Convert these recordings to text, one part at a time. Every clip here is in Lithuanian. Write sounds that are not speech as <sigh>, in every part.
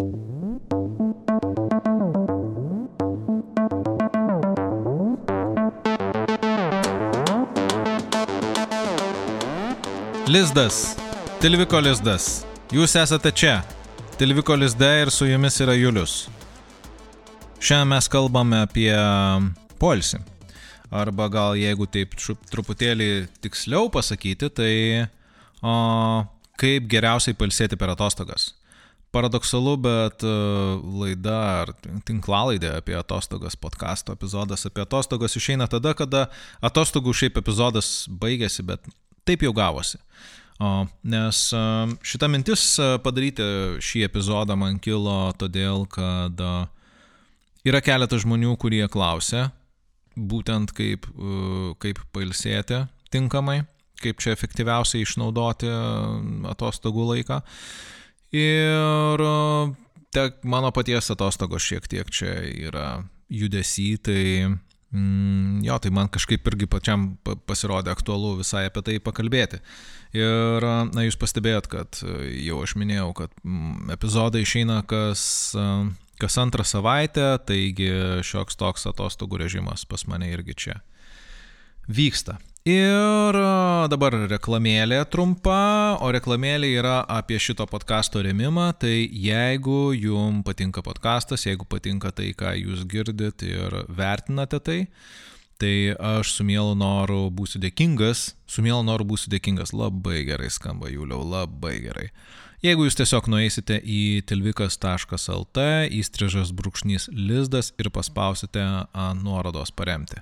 Lizdas. Tilviko lizdas. Jūs esate čia. Tilviko lizde ir su jumis yra Julius. Šiandien mes kalbame apie polsį. Arba gal jeigu taip truputėlį tiksliau pasakyti, tai o, kaip geriausiai palsėti per atostogas. Paradoksalu, bet laida ar tinklalaidė apie atostogas, podkasto epizodas apie atostogas išeina tada, kada atostogų šiaip epizodas baigėsi, bet taip jau gavosi. Nes šita mintis padaryti šį epizodą man kilo todėl, kad yra keletas žmonių, kurie klausia, būtent kaip, kaip pailsėti tinkamai, kaip čia efektyviausiai išnaudoti atostogų laiką. Ir tek mano paties atostogos šiek tiek čia yra judesi, tai Mm, jo, tai man kažkaip irgi pačiam pasirodė aktualu visai apie tai pakalbėti. Ir, na, jūs pastebėjot, kad e, jau aš minėjau, kad mm, epizodai išeina kas, e, kas antrą savaitę, taigi šioks toks atostogų režimas pas mane irgi čia vyksta. Ir dabar reklamėlė trumpa, o reklamėlė yra apie šito podkasto remimą, tai jeigu jums patinka podkastas, jeigu patinka tai, ką jūs girdit ir vertinate tai, tai aš su mielu noru būsiu dėkingas, su mielu noru būsiu dėkingas, labai gerai skamba Juliau, labai gerai. Jeigu jūs tiesiog nueisite į tilvikas.lt, įstrižas brūkšnys lizdas ir paspausite nuorodos paremti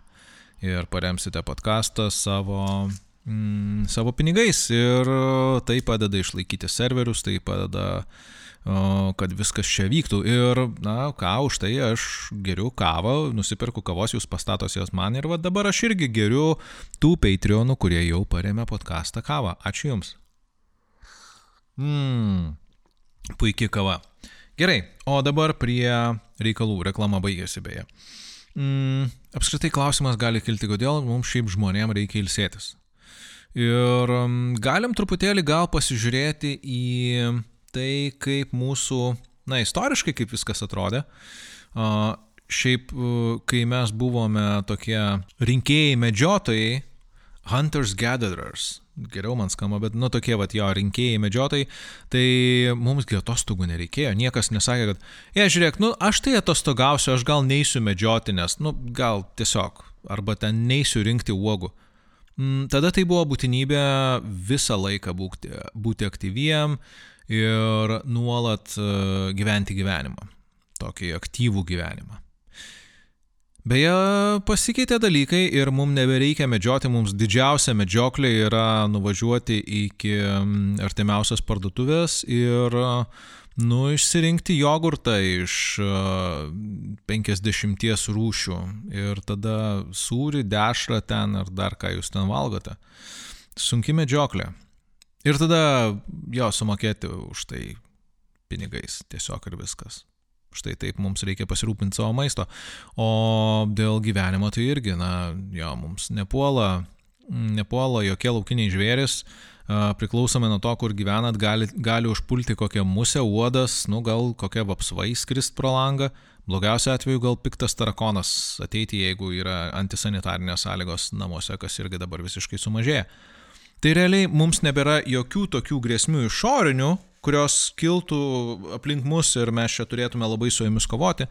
ir paremsite podcastą savo, mm, savo pinigais ir tai padeda išlaikyti serverius, tai padeda kad viskas čia vyktų. Ir, na, ką už tai aš geriu kavą, nusipirku kavos, jūs pastatos jos man ir va dabar aš irgi geriu tų Patreonų, kurie jau paremė podcastą kavą. Ačiū Jums. Mmm, puikiai kava. Gerai, o dabar prie reikalų. Reklama baigėsi beje. Mm, apskritai klausimas gali kilti, kodėl mums šiaip žmonėm reikia ilsėtis. Ir um, galim truputėlį gal pasižiūrėti į tai, kaip mūsų, na, istoriškai kaip viskas atrodė. Šiaip, kai mes buvome tokie rinkėjai, medžiotojai, hunters gatherers, geriau man skamba, bet nu tokie vat jo rinkėjai, medžiotojai, tai mumsgi atostogų nereikėjo, niekas nesakė, kad, jie žiūrėk, nu aš tai atostogausiu, aš gal neįsiu medžioti, nes, nu gal tiesiog, arba ten neįsiu rinkti uogų. Mm, tada tai buvo būtinybė visą laiką būti, būti aktyviem ir nuolat e, gyventi gyvenimą, tokį aktyvų gyvenimą. Beje, pasikeitė dalykai ir mums nebereikia medžioti, mums didžiausia medžioklė yra nuvažiuoti iki mm, artimiausios parduotuvės ir nu, išsirinkti jogurtą iš 50 rūšių ir tada sūri, dešrą ten ar dar ką jūs ten valgote. Sunki medžioklė. Ir tada jo sumokėti už tai pinigais tiesiog ir viskas. Štai taip mums reikia pasirūpinti savo maisto. O dėl gyvenimo tai irgi, na, jo, mums nepuola, nepuola jokie laukiniai žvėris, priklausomai nuo to, kur gyvenat, gali, gali užpulti kokią musę, uodas, nu gal kokia vapsvai skrist pro langą. Blogiausiu atveju gal piktas tarakonas ateiti, jeigu yra antisanitarinės sąlygos namuose, kas irgi dabar visiškai sumažėja. Tai realiai mums nebėra jokių tokių grėsmių išorinių, kurios kiltų aplink mus ir mes čia turėtume labai su jomis kovoti.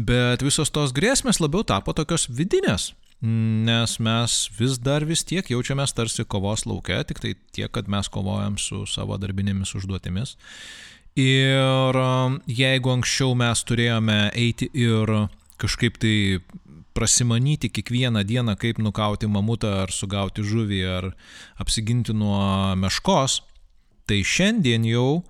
Bet visos tos grėsmės labiau tapo tokios vidinės, nes mes vis dar vis tiek jaučiamės tarsi kovos laukia, tik tai tiek, kad mes kovojam su savo darbinėmis užduotimis. Ir um, jeigu anksčiau mes turėjome eiti ir kažkaip tai prasimanyti kiekvieną dieną, kaip nukauti mamutą ar sugauti žuvį ar apsiginti nuo meškos, Tai šiandien jau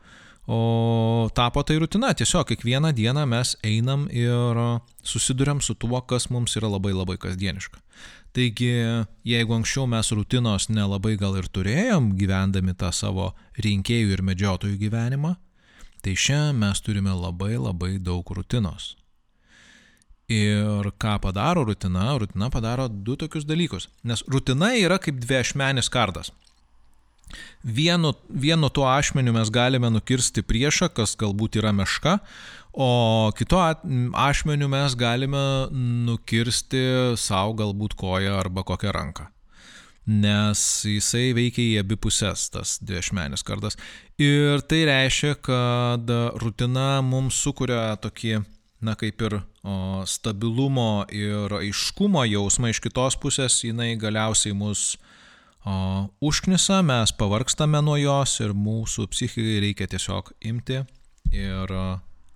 o, tapo tai rutina. Tiesiog kiekvieną dieną mes einam ir susidurėm su tuo, kas mums yra labai labai kasdieniška. Taigi, jeigu anksčiau mes rutinos nelabai gal ir turėjom gyvendami tą savo rinkėjų ir medžiotojų gyvenimą, tai šiandien mes turime labai labai daug rutinos. Ir ką padaro rutina? Rutina padaro du tokius dalykus. Nes rutina yra kaip dviešmenis kardas. Vienu, vienu tuo ašmeniu mes galime nukirsti priešą, kas galbūt yra meška, o kitu ašmeniu mes galime nukirsti savo galbūt koją arba kokią ranką. Nes jisai veikia į abi pusės, tas dviešmenis kardas. Ir tai reiškia, kad rutina mums sukuria tokį, na kaip ir o, stabilumo ir aiškumo jausmą, iš kitos pusės jinai galiausiai mus o, užknisa, mes pavarkstame nuo jos ir mūsų psichikai reikia tiesiog imti ir,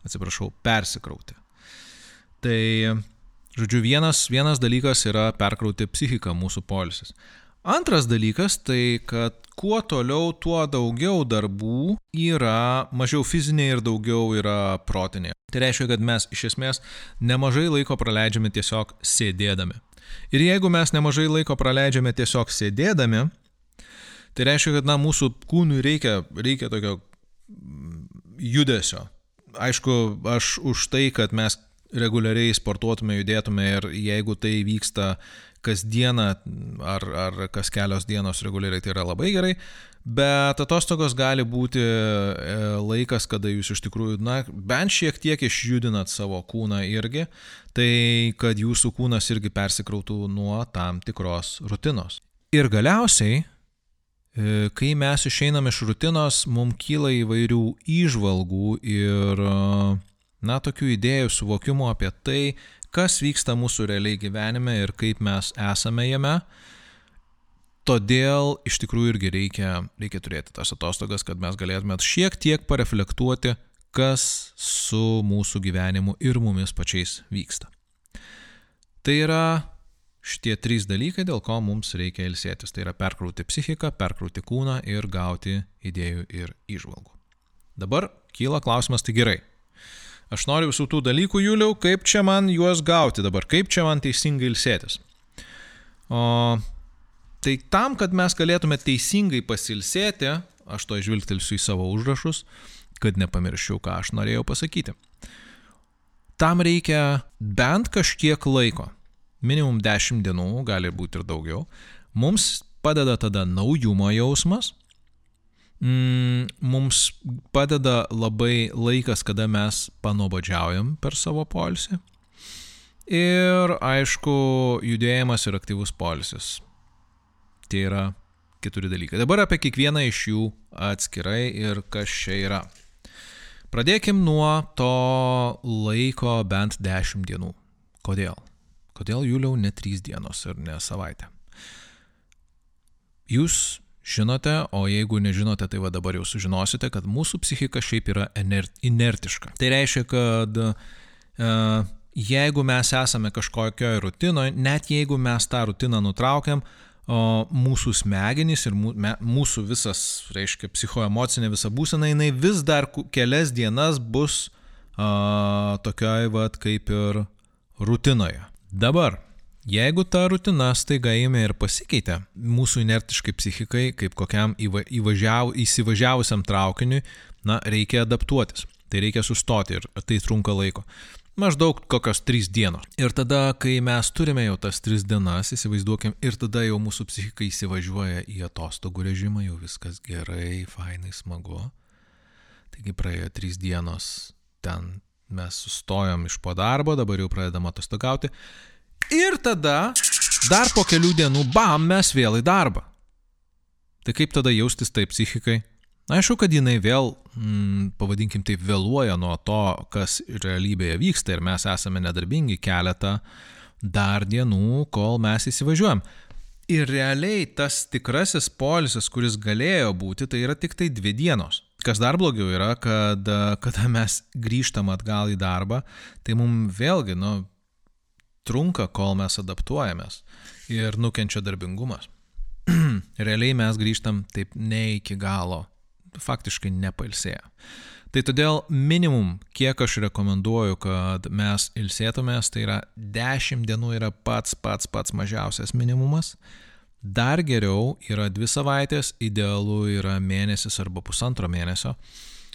atsiprašau, persikrauti. Tai, žodžiu, vienas, vienas dalykas yra perkrauti psichiką, mūsų polisis. Antras dalykas tai, kad kuo toliau, tuo daugiau darbų yra mažiau fiziniai ir daugiau yra protiniai. Tai reiškia, kad mes iš esmės nemažai laiko praleidžiame tiesiog sėdėdami. Ir jeigu mes nemažai laiko praleidžiame tiesiog sėdėdami, tai reiškia, kad na, mūsų kūnui reikia, reikia tokio judesio. Aišku, aš už tai, kad mes reguliariai sportuotume, judėtume ir jeigu tai vyksta kasdieną ar, ar kas kelios dienos reguliariai, tai yra labai gerai, bet atostogos gali būti e, laikas, kada jūs iš tikrųjų, na, bent šiek tiek išjudinat savo kūną irgi, tai kad jūsų kūnas irgi persikrautų nuo tam tikros rutinos. Ir galiausiai, e, kai mes išeinam iš rutinos, mums kyla įvairių įžvalgų ir, na, tokių idėjų, suvokimų apie tai, kas vyksta mūsų realiai gyvenime ir kaip mes esame jame. Todėl iš tikrųjų irgi reikia, reikia turėti tas atostogas, kad mes galėtume šiek tiek pareflektuoti, kas su mūsų gyvenimu ir mumis pačiais vyksta. Tai yra šitie trys dalykai, dėl ko mums reikia ilsėtis. Tai yra perkrauti psichiką, perkrauti kūną ir gauti idėjų ir išvalgų. Dabar kyla klausimas, tai gerai, Aš noriu visų tų dalykų, Juliau, kaip čia man juos gauti dabar, kaip čia man teisingai ilsėtis. O tai tam, kad mes galėtume teisingai pasilsėti, aš to žvilgtelsiu į savo užrašus, kad nepamirščiau, ką aš norėjau pasakyti. Tam reikia bent kažkiek laiko, minimum 10 dienų, gali būti ir daugiau. Mums padeda tada naujumo jausmas, mm, mums padeda labai laikas, kada mes panobodžiaujam per savo polisį. Ir aišku, judėjimas ir aktyvus polisis. Tai yra keturi dalykai. Dabar apie kiekvieną iš jų atskirai ir kas čia yra. Pradėkim nuo to laiko bent 10 dienų. Kodėl? Kodėl Juliau ne 3 dienos ir ne savaitę? Jūs žinote, o jeigu nežinote, tai va dabar jau sužinosite, kad mūsų psichika šiaip yra inertiška. Tai reiškia, kad uh, jeigu mes esame kažkokioje rutinoje, net jeigu mes tą rutiną nutraukiam, mūsų smegenys ir mūsų visas, reiškia, psichoemocinė visa būsena, jinai vis dar kelias dienas bus uh, tokioj, vad, kaip ir rutinoje. Dabar, Jeigu ta rutina staiga ėmė ir pasikeitė, mūsų inertiškai psichikai, kaip kokiam įvažiav, įsivažiavusiam traukiniui, na, reikia adaptuotis. Tai reikia sustoti ir tai trunka laiko. Maždaug kokios trys dienos. Ir tada, kai mes turime jau tas tris dienas, įsivaizduokim, ir tada jau mūsų psichika įsivažiuoja į atostogų režimą, jau viskas gerai, fainai, smagu. Taigi praėjo trys dienos, ten mes sustojom iš po darbo, dabar jau pradedam atostogauti Ir tada, dar po kelių dienų, bam, mes vėl į darbą. Tai kaip tada jaustis taip psichikai? Aišku, kad jinai vėl, mm, pavadinkim taip, vėluoja nuo to, kas realybėje vyksta ir mes esame nedarbingi keletą dar dienų, kol mes įsivažiuojam. Ir realiai tas tikrasis polisis, kuris galėjo būti, tai yra tik tai dvi dienos. Kas dar blogiau yra, kad kada mes grįžtam atgal į darbą, tai mums vėlgi, nu, trunka, kol mes adaptuojamės ir nukenčia darbingumas. <clears throat> Realiai mes grįžtam taip ne iki galo, faktiškai nepalsėję. Tai todėl minimum, kiek aš rekomenduoju, kad mes ilsėtumės, tai yra 10 dienų yra pats pats pats mažiausias minimumas. Dar geriau yra 2 savaitės, idealu yra mėnesis arba pusantro mėnesio.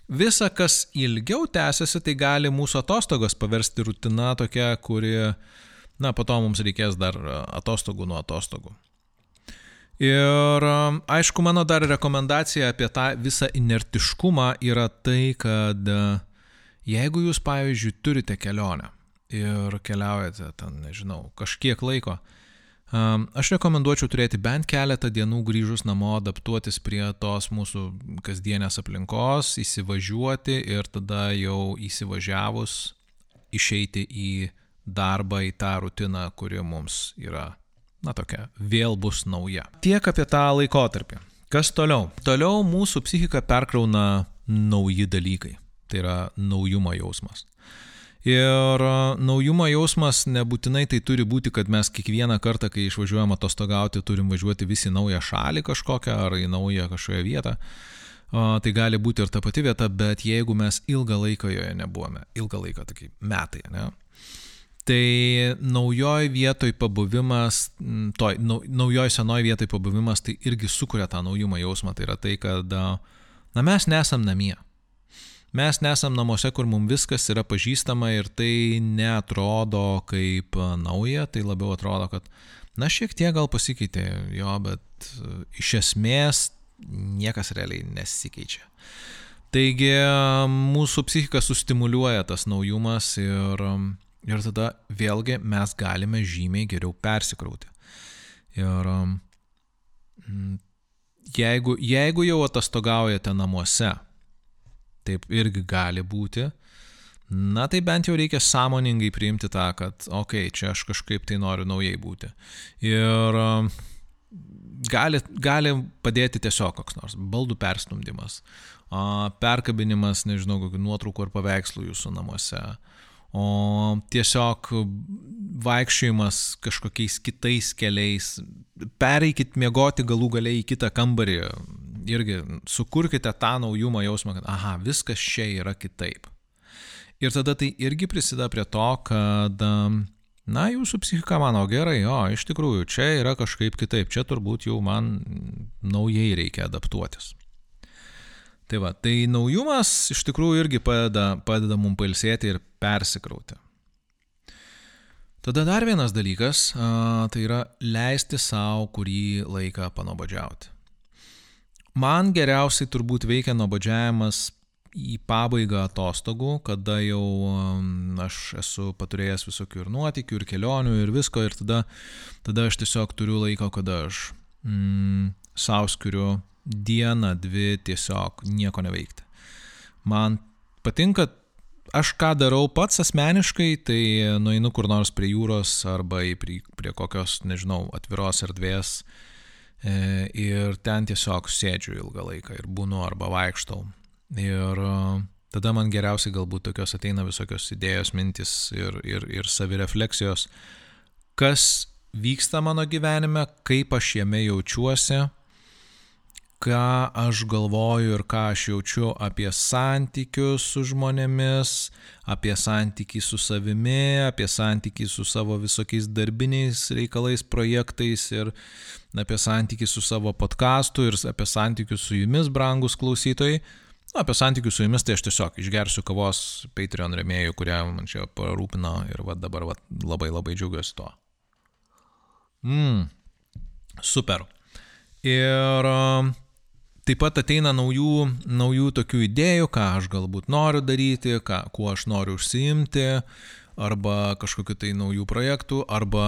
Visa, kas ilgiau tęsiasi, tai gali mūsų atostogos paversti rutina tokia, kuri Na, po to mums reikės dar atostogų nuo atostogų. Ir aišku, mano dar rekomendacija apie tą visą inertiškumą yra tai, kad jeigu jūs, pavyzdžiui, turite kelionę ir keliaujate ten, nežinau, kažkiek laiko, Aš rekomenduočiau turėti bent keletą dienų grįžus namo, adaptuotis prie tos mūsų kasdienės aplinkos, įsivažiuoti ir tada jau įsivažiavus išeiti į darbą, į tą rutiną, kuri mums yra, na tokia, vėl bus nauja. Tiek apie tą laikotarpį. Kas toliau? Toliau mūsų psichika perkrauna nauji dalykai. Tai yra naujumo jausmas. Ir naujumo jausmas nebūtinai tai turi būti, kad mes kiekvieną kartą, kai išvažiuojam atostogauti, turim važiuoti visi naują šalį kažkokią ar į naują kažkokią vietą. Tai gali būti ir ta pati vieta, bet jeigu mes ilgą laiką joje nebuvome, ilgą laiką, tokie metai, ne? Tai naujoj vietoj pabuvimas, toj, naujoj senoj vietoj pabuvimas, tai irgi sukuria tą naujumo jausmą. Tai yra tai, kad, na, mes nesam namie. Mes nesam namuose, kur mums viskas yra pažįstama ir tai netrodo kaip nauja, tai labiau atrodo, kad, na, šiek tiek gal pasikeitė jo, bet iš esmės niekas realiai nesikeičia. Taigi mūsų psichika sustimuliuoja tas naujumas ir, ir tada vėlgi mes galime žymiai geriau persikrauti. Ir jeigu, jeigu jau atostogaujate namuose, taip irgi gali būti. Na tai bent jau reikia sąmoningai priimti tą, kad, okei, okay, čia aš kažkaip tai noriu naujai būti. Ir um, gali, gali padėti tiesiog koks nors baldų perstumdymas, perkabinimas, nežinau, kokių nuotraukų ar paveikslų jūsų namuose, o tiesiog vaikščiojimas kažkokiais kitais keliais, pereikit miegoti galų galiai į kitą kambarį, irgi sukurkite tą naujumo jausmą, kad aha, viskas čia yra kitaip. Ir tada tai irgi prisideda prie to, kad, na, jūsų psichika mano gerai, o, iš tikrųjų, čia yra kažkaip kitaip, čia turbūt jau man naujai reikia adaptuotis. Tai va, tai naujumas iš tikrųjų irgi padeda, padeda mums pailsėti ir persikrauti. Tada dar vienas dalykas, tai yra leisti savo kurį laiką panobodžiauti. Man geriausiai turbūt veikia nuobodžiavimas į pabaigą atostogų, kada jau aš esu paturėjęs visokių ir nuotikių, ir kelionių, ir visko, ir tada, tada aš tiesiog turiu laiko, kada aš mm, sauskiriu dieną, dvi tiesiog nieko neveikti. Man patinka, aš ką darau pats asmeniškai, tai nueinu kur nors prie jūros arba prie, prie kokios, nežinau, atviros erdvės, E, ir ten tiesiog sėdžiu ilgą laiką ir būnu arba vaikštau. Ir e, tada man geriausiai galbūt tokios ateina visokios idėjos, mintis ir, ir, ir savirefleksijos, kas vyksta mano gyvenime, kaip aš jame jaučiuosi ką aš galvoju ir ką aš jaučiu apie santykius su žmonėmis, apie santykį su savimi, apie santykį su savo visokiais darbiniais reikalais, projektais ir apie santykį su savo podkastu ir apie santykius su jumis, brangus klausytojai. Na, apie santykius su jumis tai aš tiesiog išgersiu kavos Patreon remėjų, kurie man čia parūpino ir va dabar va, labai labai džiaugiuosi tuo. Mmm, super. Ir uh, Taip pat ateina naujų, naujų tokių idėjų, ką aš galbūt noriu daryti, ką, kuo aš noriu užsiimti, arba kažkokiu tai naujų projektų, arba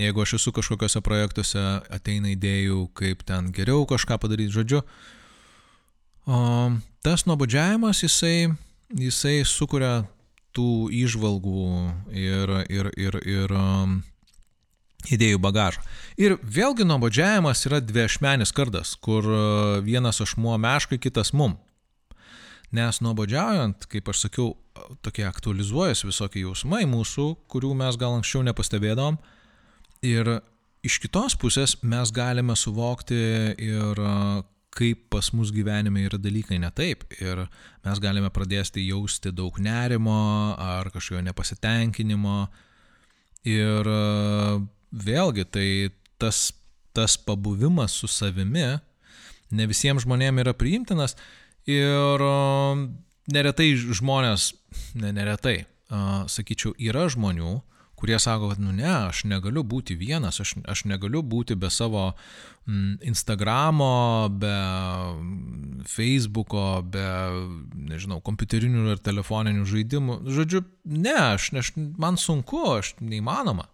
jeigu aš esu kažkokiuose projektuose, ateina idėjų, kaip ten geriau kažką padaryti, žodžiu. O, tas nuobodžiavimas, jisai, jisai sukuria tų išvalgų ir, ir, ir, ir idėjų bagažą. Ir vėlgi nuobodžiavimas yra dviešmenis kardas, kur e, vienas ašmuo meškai, kitas mum. Nes nuobodžiaujant, kaip aš sakiau, tokie aktualizuojasi visokie jausmai mūsų, kurių mes gal anksčiau nepastebėdom. Ir iš kitos pusės mes galime suvokti ir e, kaip pas mus gyvenime yra dalykai ne taip. Ir mes galime pradėti jausti daug nerimo ar kažkokio nepasitenkinimo. Ir e, vėlgi tai tas, tas pabuvimas su savimi ne visiems žmonėms yra priimtinas ir neretai žmonės, ne neretai, sakyčiau, yra žmonių, kurie sako, kad, nu ne, aš negaliu būti vienas, aš, aš negaliu būti be savo mm, Instagramo, be Facebooko, be, nežinau, kompiuterinių ir telefoninių žaidimų. Žodžiu, ne, aš, aš man sunku, aš neįmanoma.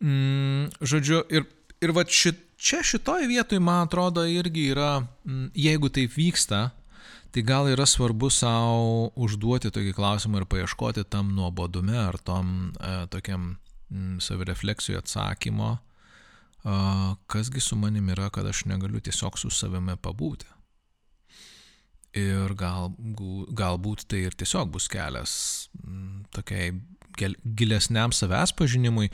Mm, žodžiu, ir, ir va šit, čia šitoje vietoje, man atrodo, irgi yra, mm, jeigu taip vyksta, tai gal yra svarbu savo užduoti tokį klausimą ir paieškoti tam nuobodume ar tom e, tokiam mm, savirefleksijų atsakymo, e, kasgi su manim yra, kad aš negaliu tiesiog su savimi pabūti. Ir gal, galbūt tai ir tiesiog bus kelias m, tokiai gilesniam savęs pažinimui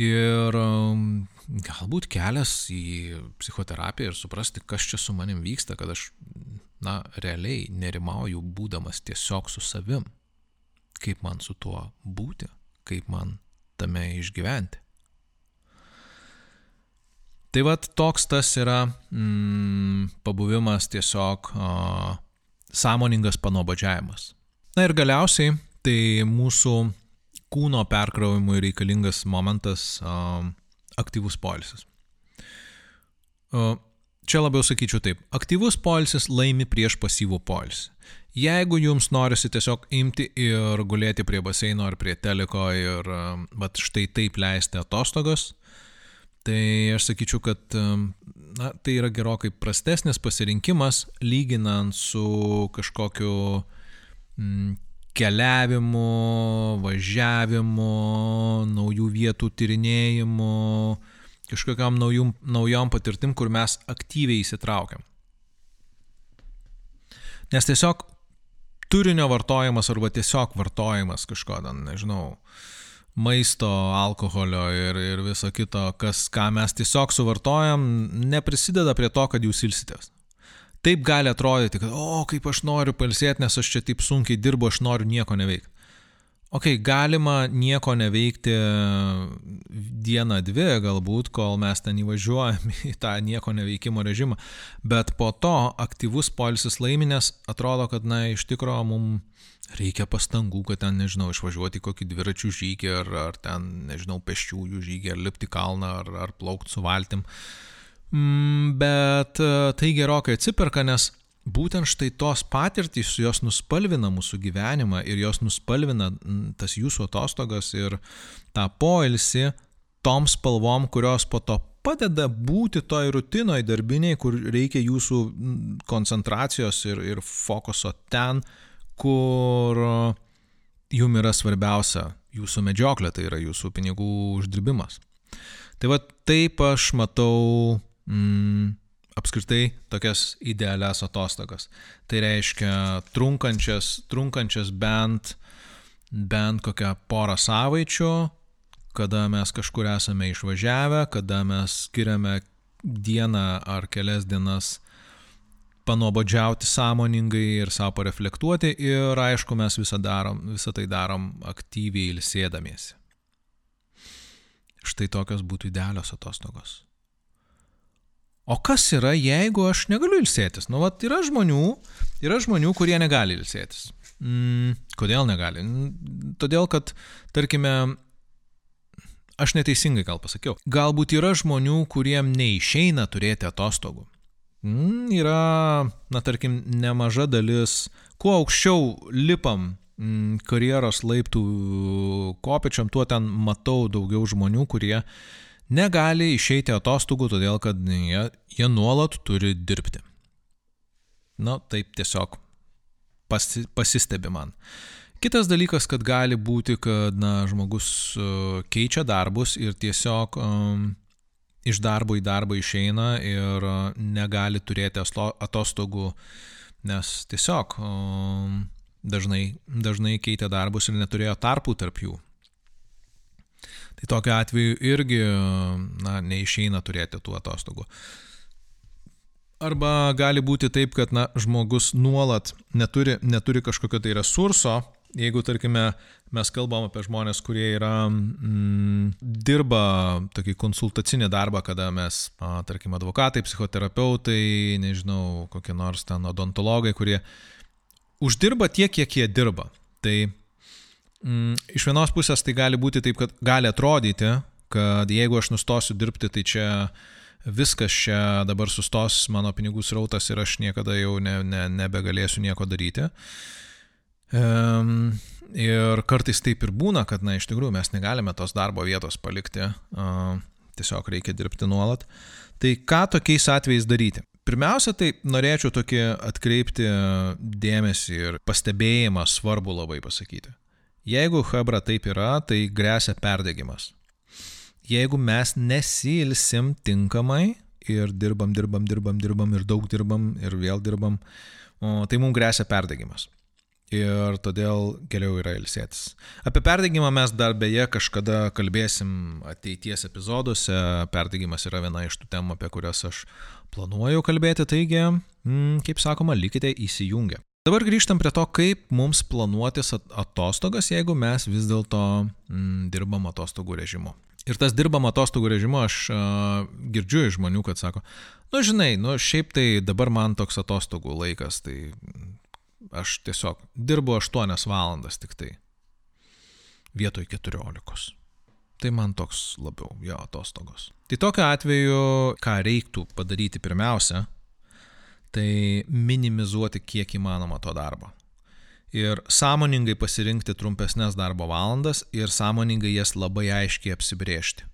ir um, galbūt kelias į psichoterapiją ir suprasti, kas čia su manim vyksta, kad aš na, realiai nerimauju būdamas tiesiog su savim. Kaip man su tuo būti, kaip man tame išgyventi. Tai vad toks tas yra mm, pabuvimas tiesiog a, sąmoningas panobodžiavimas. Na ir galiausiai tai mūsų kūno perkrovimui reikalingas momentas a, aktyvus polisis. A, Čia labiau sakyčiau taip, aktyvus polisis laimi prieš pasyvų polisį. Jeigu jums norisi tiesiog imti ir gulėti prie baseino ar prie teliko ir vat, štai taip leisti atostogas, tai aš sakyčiau, kad na, tai yra gerokai prastesnis pasirinkimas lyginant su kažkokiu mm, keliavimu, važiavimu, naujų vietų tyrinėjimu, kažkokiam naujum, naujom patirtim, kur mes aktyviai įsitraukiam. Nes tiesiog turinio vartojimas arba tiesiog vartojimas kažko, nežinau, maisto, alkoholio ir, ir viso kito, kas, ką mes tiesiog suvartojam, neprisideda prie to, kad jūs ilsitės. Taip gali atrodyti, kad, o, kaip aš noriu palsėti, nes aš čia taip sunkiai dirbu, aš noriu nieko neveikti. Ok, galima nieko neveikti dieną, dvi galbūt, kol mes ten įvažiuojam <laughs> į tą nieko neveikimo režimą, bet po to aktyvus polisis laiminės atrodo, kad, na, iš tikrųjų mums reikia pastangų, kad ten, nežinau, išvažiuoti kokį dviračių žygį, ar, ar ten, nežinau, peščiųjų žygį, ar lipti kalną, ar, ar plaukti su valtim. Mm, bet e, tai gerokai atsiperka, nes būtent štai tos patirtys, jos nuspalvina mūsų gyvenimą ir jos nuspalvina tas jūsų atostogas ir tą poilsį tom spalvom, kurios po to padeda būti toj rutinoje darbiniai, kur reikia jūsų koncentracijos ir, ir fokuso ten, kur jum yra svarbiausia jūsų medžioklė, tai yra jūsų pinigų uždirbimas. Tai va taip aš matau mm, apskritai tokias idealias atostogas. Tai reiškia trunkančias, trunkančias bent, bent kokią porą savaičių, kada mes kažkur esame išvažiavę, kada mes skiriame dieną ar kelias dienas panobodžiauti sąmoningai ir savo pareflektuoti ir aišku mes visą, darom, visą tai darom aktyviai ilsėdamiesi. Štai tokios būtų idealios atostogos. O kas yra, jeigu aš negaliu ilsėtis? Nu, vat yra žmonių, yra žmonių, kurie negali ilsėtis. Mm, kodėl negali? Todėl, kad, tarkime, aš neteisingai gal pasakiau, galbūt yra žmonių, kuriem neišeina turėti atostogų. Mm, yra, na, tarkim, nemaža dalis, kuo aukščiau lipam mm, karjeros laiptų kopečiam, tuo ten matau daugiau žmonių, kurie negali išeiti atostogų, todėl kad jie, jie nuolat turi dirbti. Na, taip tiesiog pasi, pasistebi man. Kitas dalykas, kad gali būti, kad na, žmogus uh, keičia darbus ir tiesiog um, iš darbo į darbą išeina ir uh, negali turėti atostogų, nes tiesiog um, dažnai, dažnai keitė darbus ir neturėjo tarpų tarp jų. Tai tokiu atveju irgi na, neišeina turėti tų atostogų. Arba gali būti taip, kad na, žmogus nuolat neturi, neturi kažkokio tai resurso, jeigu, tarkime, mes kalbam apie žmonės, kurie yra, mm, dirba tokį konsultacinį darbą, kada mes, a, tarkime, advokatai, psichoterapeutai, nežinau, kokie nors ten odontologai, kurie uždirba tiek, kiek jie dirba. Tai mm, iš vienos pusės tai gali būti taip, kad gali atrodyti, kad jeigu aš nustosiu dirbti, tai čia viskas čia dabar sustos mano pinigų srautas ir aš niekada jau ne, ne, nebegalėsiu nieko daryti. Um, ir kartais taip ir būna, kad, na, iš tikrųjų mes negalime tos darbo vietos palikti, uh, tiesiog reikia dirbti nuolat. Tai ką tokiais atvejais daryti? Pirmiausia, tai norėčiau tokį atkreipti dėmesį ir pastebėjimą svarbu labai pasakyti. Jeigu Hebra taip yra, tai grėsia perdegimas. Jeigu mes nesilsim tinkamai ir dirbam, dirbam, dirbam, dirbam ir daug dirbam ir vėl dirbam, tai mums grėsia perdegimas ir todėl geriau yra ilsėtis. Apie perdegimą mes dar beje kažkada kalbėsim ateities epizoduose. Perdegimas yra viena iš tų temų, apie kurias aš planuoju kalbėti, taigi, mm, kaip sakoma, likite įsijungę. Dabar grįžtam prie to, kaip mums planuotis atostogas, jeigu mes vis dėlto mm, dirbam atostogų režimu. Ir tas dirbam atostogų režimu aš uh, girdžiu iš žmonių, kad sako, nu žinai, nu šiaip tai dabar man toks atostogų laikas, tai Aš tiesiog dirbu 8 valandas tik tai. Vietoj 14. Tai man toks labiau jo atostogos. Tai tokiu atveju, ką reiktų padaryti pirmiausia, tai minimizuoti kiek įmanoma to darbo. Ir sąmoningai pasirinkti trumpesnės darbo valandas ir sąmoningai jas labai aiškiai apsibriežti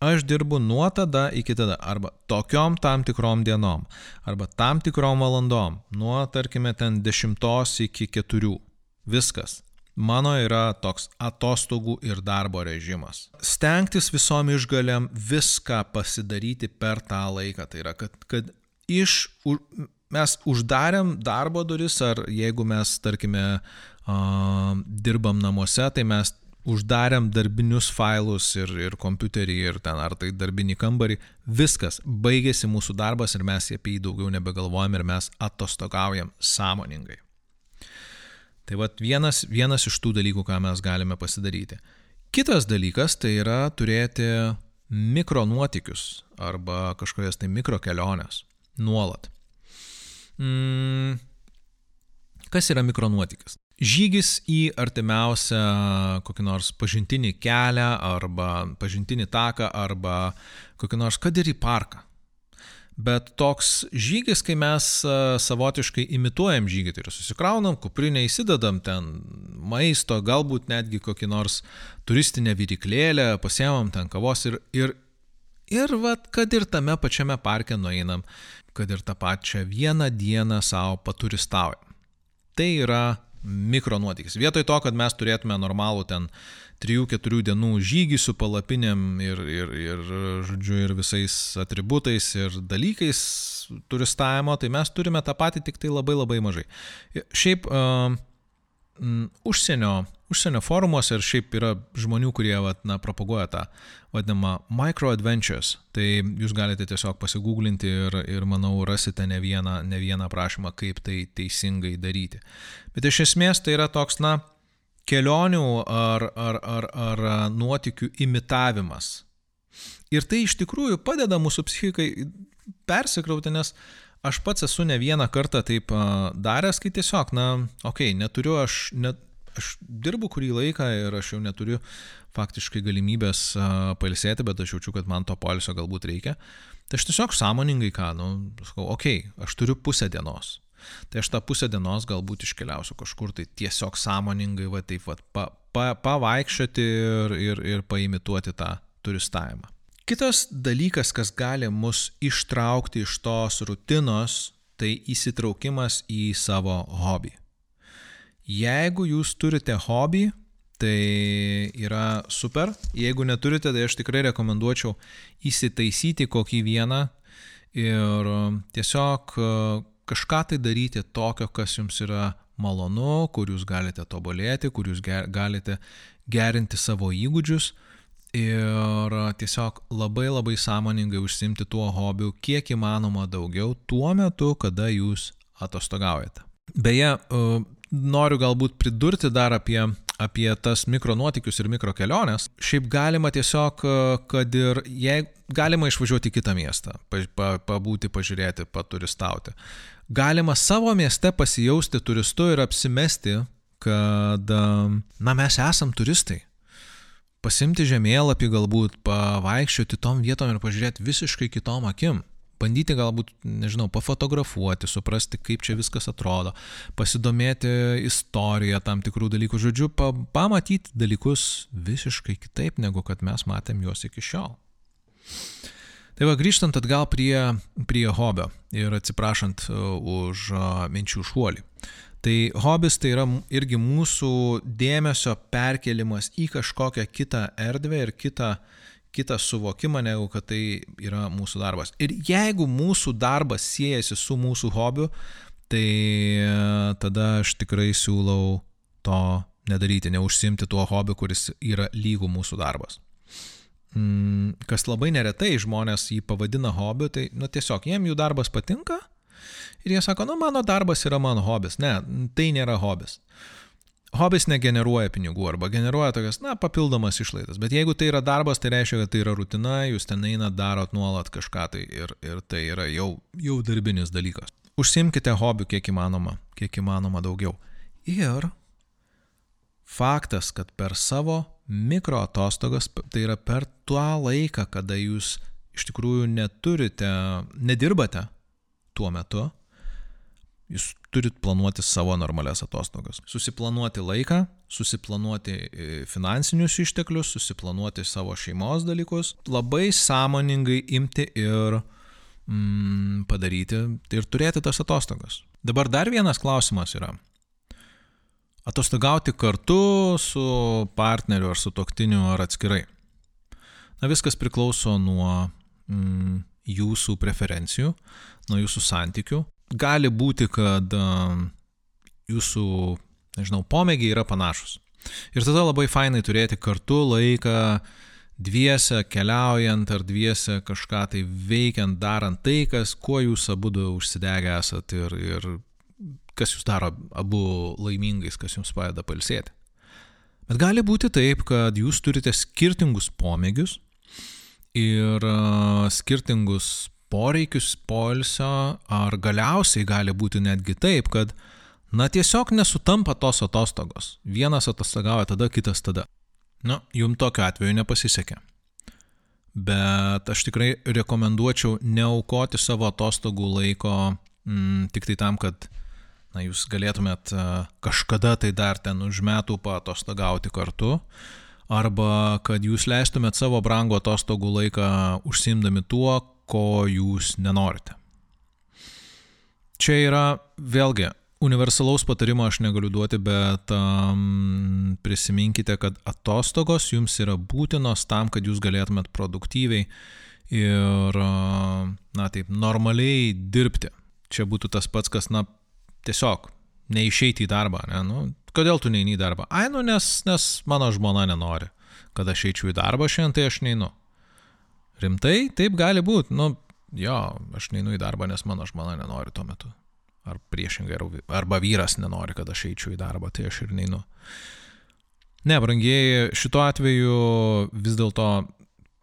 aš dirbu nuo tada iki tada, arba tokiom tam tikrom dienom, arba tam tikrom valandom, nuo tarkime ten 10 iki 4. Viskas. Mano yra toks atostogų ir darbo režimas. Stengtis visom išgaliam viską pasidaryti per tą laiką. Tai yra, kad, kad iš, mes uždarėm darbo duris, ar jeigu mes, tarkime, dirbam namuose, tai mes uždarėm darbinius failus ir, ir kompiuterį ir ten ar tai darbinį kambarį, viskas, baigėsi mūsų darbas ir mes apie jį daugiau nebegalvojam ir mes atostogaujam sąmoningai. Tai vad vienas, vienas iš tų dalykų, ką mes galime pasidaryti. Kitas dalykas tai yra turėti mikronuotikius arba kažkokias tai mikrokeliones nuolat. Mm, kas yra mikronuotikis? žygis į artimiausią kokį nors pažintinį kelią arba pažintinį taką arba kokį nors, kad ir į parką. Bet toks žygis, kai mes savotiškai imituojam žygį, tai yra susikraunam, kuprinę įsidedam ten maisto, galbūt netgi kokį nors turistinę vyriklėlę, pasiemam ten kavos ir, ir, ir vat, kad ir tame pačiame parke nueinam, kad ir tą pačią vieną dieną savo paturistaujam. Tai yra mikronuotykis. Vietoj to, kad mes turėtume normalų ten 3-4 dienų žygį su palapinėm ir, ir, ir, žodžiu, ir visais atributais ir dalykais turistavimo, tai mes turime tą patį tik tai labai labai mažai. Šiaip uh, m, užsienio, užsienio forumuose ir šiaip yra žmonių, kurie vat, na, propaguoja tą vadinamą micro adventures. Tai jūs galite tiesiog pasigūglinti ir, ir manau rasite ne vieną, ne vieną prašymą, kaip tai teisingai daryti. Bet iš esmės tai yra toks, na, kelionių ar, ar, ar, ar nuotikių imitavimas. Ir tai iš tikrųjų padeda mūsų psichikai persikrauti, nes Aš pats esu ne vieną kartą taip daręs, kai tiesiog, na, okei, okay, neturiu aš, net, aš dirbu kurį laiką ir aš jau neturiu faktiškai galimybės pailsėti, bet aš jaučiu, kad man to polisio galbūt reikia. Tai aš tiesiog sąmoningai ką, nu, sakau, okei, okay, aš turiu pusę dienos. Tai aš tą pusę dienos galbūt iškeliausiu kažkur, tai tiesiog sąmoningai, va taip, va, pa, pa, pavaikščioti ir, ir, ir paimituoti tą turistavimą. Kitas dalykas, kas gali mus ištraukti iš tos rutinos, tai įsitraukimas į savo hobį. Jeigu jūs turite hobį, tai yra super. Jeigu neturite, tai aš tikrai rekomenduočiau įsitaisyti kokį vieną ir tiesiog e, kažką tai daryti tokio, kas jums yra malonu, kur jūs galite tobulėti, kur jūs galite gerinti savo įgūdžius ir tiesiog labai labai sąmoningai užsimti tuo hobiu kiek įmanoma daugiau tuo metu, kada jūs atostogaujate. Beje, e, noriu galbūt pridurti dar apie, apie tas mikronuotikius ir mikrokeliones. Šiaip galima tiesiog, e, kad ir jei galima išvažiuoti į kitą miestą, pabūti, pažiūrėti, paturistauti. Galima savo mieste pasijausti turistu ir apsimesti, kad, na, mes esam turistai. Pasimti žemėlapį galbūt, pavaikščioti tom vietom ir pažiūrėti visiškai kitom akim. Bandyti galbūt, nežinau, pafotografuoti, suprasti, kaip čia viskas atrodo, pasidomėti istoriją tam tikrų dalykų, žodžiu, pa, pamatyti dalykus visiškai kitaip, negu kad mes matėm juos iki šiol. Tai va, grįžtant atgal prie, prie hobio ir atsiprašant uh, už uh, minčių šuolį. Tai hobis tai yra irgi mūsų dėmesio perkelimas į kažkokią kitą erdvę ir kitą, kitą suvokimą, negu kad tai yra mūsų darbas. Ir jeigu mūsų darbas siejasi su mūsų hobiu, tai uh, tada aš tikrai siūlau to nedaryti, neužsimti tuo hobiu, kuris yra lygų mūsų darbas. Mm, kas labai neretai žmonės jį pavadina hobiu, tai nu, tiesiog jiem jų darbas patinka ir jie sako, nu mano darbas yra mano hobis. Ne, tai nėra hobis. Hobis negeneruoja pinigų arba generuoja tokias, na, papildomas išlaidas. Bet jeigu tai yra darbas, tai reiškia, kad tai yra rutina, jūs ten einat, darot nuolat kažką tai ir, ir tai yra jau, jau darbinis dalykas. Užsimkite hobių kiek įmanoma, kiek įmanoma daugiau. Ir faktas, kad per savo mikroatostogas, tai yra per tuo laiką, kada jūs iš tikrųjų neturite, nedirbate tuo metu, jūs turit planuoti savo normalias atostogas. Susiplanuoti laiką, susiplanuoti e, finansinius išteklius, susiplanuoti savo šeimos dalykus, labai sąmoningai imti ir mm, padaryti ir turėti tas atostogas. Dabar dar vienas klausimas yra atostogauti kartu su partneriu ar su toktiniu ar atskirai. Na viskas priklauso nuo mm, jūsų preferencijų, nuo jūsų santykių. Gali būti, kad uh, jūsų, nežinau, pomėgiai yra panašus. Ir tada labai fainai turėti kartu laiką dviese keliaujant ar dviese kažką tai veikiant, darant tai, kas, kuo jūs abu užsidegę esat ir, ir kas jūs daro abu laimingais, kas jums padeda palsėti. Bet gali būti taip, kad jūs turite skirtingus pomėgius ir skirtingus poreikius polsio, ar galiausiai gali būti netgi taip, kad, na, tiesiog nesutampa tos atostogos. Vienas atostogauja tada, kitas tada. Na, jum tokiu atveju nepasisekė. Bet aš tikrai rekomenduočiau neaukoti savo atostogų laiko mm, tik tai tam, kad na, jūs galėtumėt e, kažkada tai dar ten už metų patostogauti kartu, arba kad jūs leistumėt savo brango atostogų laiką užsimdami tuo, ko jūs nenorite. Čia yra vėlgi universalaus patarimo aš negaliu duoti, bet um, prisiminkite, kad atostogos jums yra būtinos tam, kad jūs galėtumėt produktyviai ir, na taip, normaliai dirbti. Čia būtų tas pats, kas, na, tiesiog neišeiti į darbą, ne, nu, kodėl tu neini į darbą? Ai, nu, nes, nes mano žmona nenori, kad aš eičiau į darbą šiandien, tai aš neinu. Rimtai, taip gali būti, nu, jo, aš neinu į darbą, nes mano žmona nenori tuo metu. Ar priešingai, arba vyras nenori, kad aš eičiau į darbą, tai aš ir neinu. Ne, brangieji, šituo atveju vis dėlto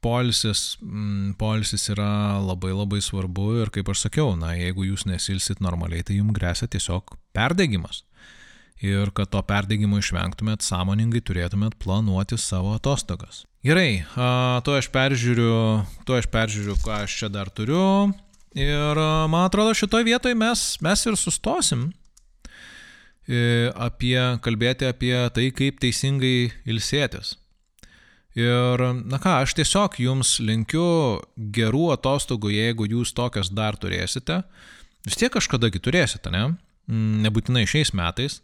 polisis, mm, polisis yra labai labai svarbu ir kaip aš sakiau, na, jeigu jūs nesilsit normaliai, tai jums grėsia tiesiog perdegimas. Ir kad to perdegimo išvengtumėt, sąmoningai turėtumėt planuoti savo atostogas. Gerai, to aš peržiūriu, to aš peržiūriu, ką aš čia dar turiu. Ir man atrodo, šitoje vietoje mes, mes ir sustosim e, apie, kalbėti apie tai, kaip teisingai ilsėtis. Ir, na ką, aš tiesiog jums linkiu gerų atostogų, jeigu jūs tokias dar turėsite. Vis tiek kažkadagi turėsite, ne? Nebūtinai šiais metais.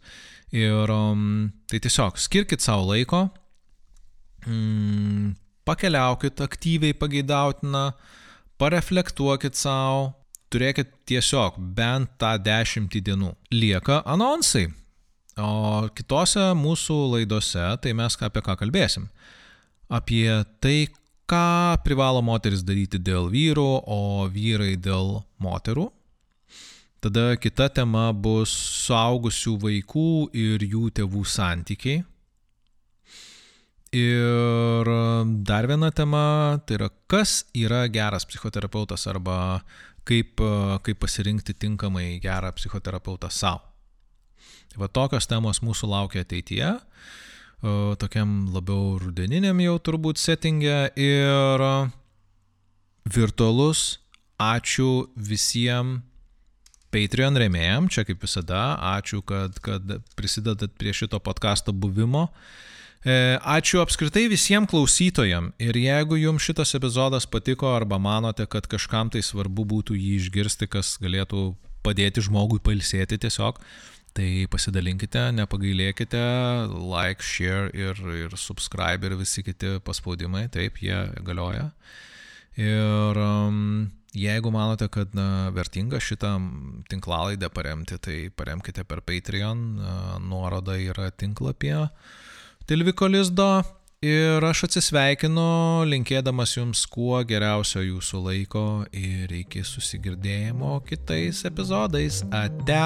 Ir um, tai tiesiog skirkit savo laiko, mm, pakeliaukit aktyviai pageidautina, pareflektuokit savo, turėkit tiesiog bent tą dešimtį dienų. Lieka anonsai. O kitose mūsų laidose, tai mes apie ką kalbėsim apie tai, ką privalo moteris daryti dėl vyrų, o vyrai dėl moterų. Tada kita tema bus suaugusių vaikų ir jų tėvų santykiai. Ir dar viena tema, tai yra, kas yra geras psichoterapeutas arba kaip, kaip pasirinkti tinkamai gerą psichoterapeutą savo. Va tokios temos mūsų laukia ateityje, tokiam labiau rudeniniam jau turbūt settingė ir virtualus ačiū visiems Patreon remėjim, čia kaip visada, ačiū, kad, kad prisidedat prie šito podkasto buvimo. E, ačiū apskritai visiems klausytojams ir jeigu jums šitas epizodas patiko arba manote, kad kažkam tai svarbu būtų jį išgirsti, kas galėtų padėti žmogui pailsėti tiesiog, tai pasidalinkite, nepagailėkite, like, share ir, ir subscribe ir visi kiti paspaudimai, taip, jie galioja. Ir um, Jeigu manote, kad na, vertinga šitą tinklalaidę paremti, tai paremkite per Patreon, nuoroda yra tinklapyje Tilviko Lizdo. Ir aš atsisveikinu, linkėdamas jums kuo geriausio jūsų laiko ir iki susigirdėjimo kitais epizodais. Ate.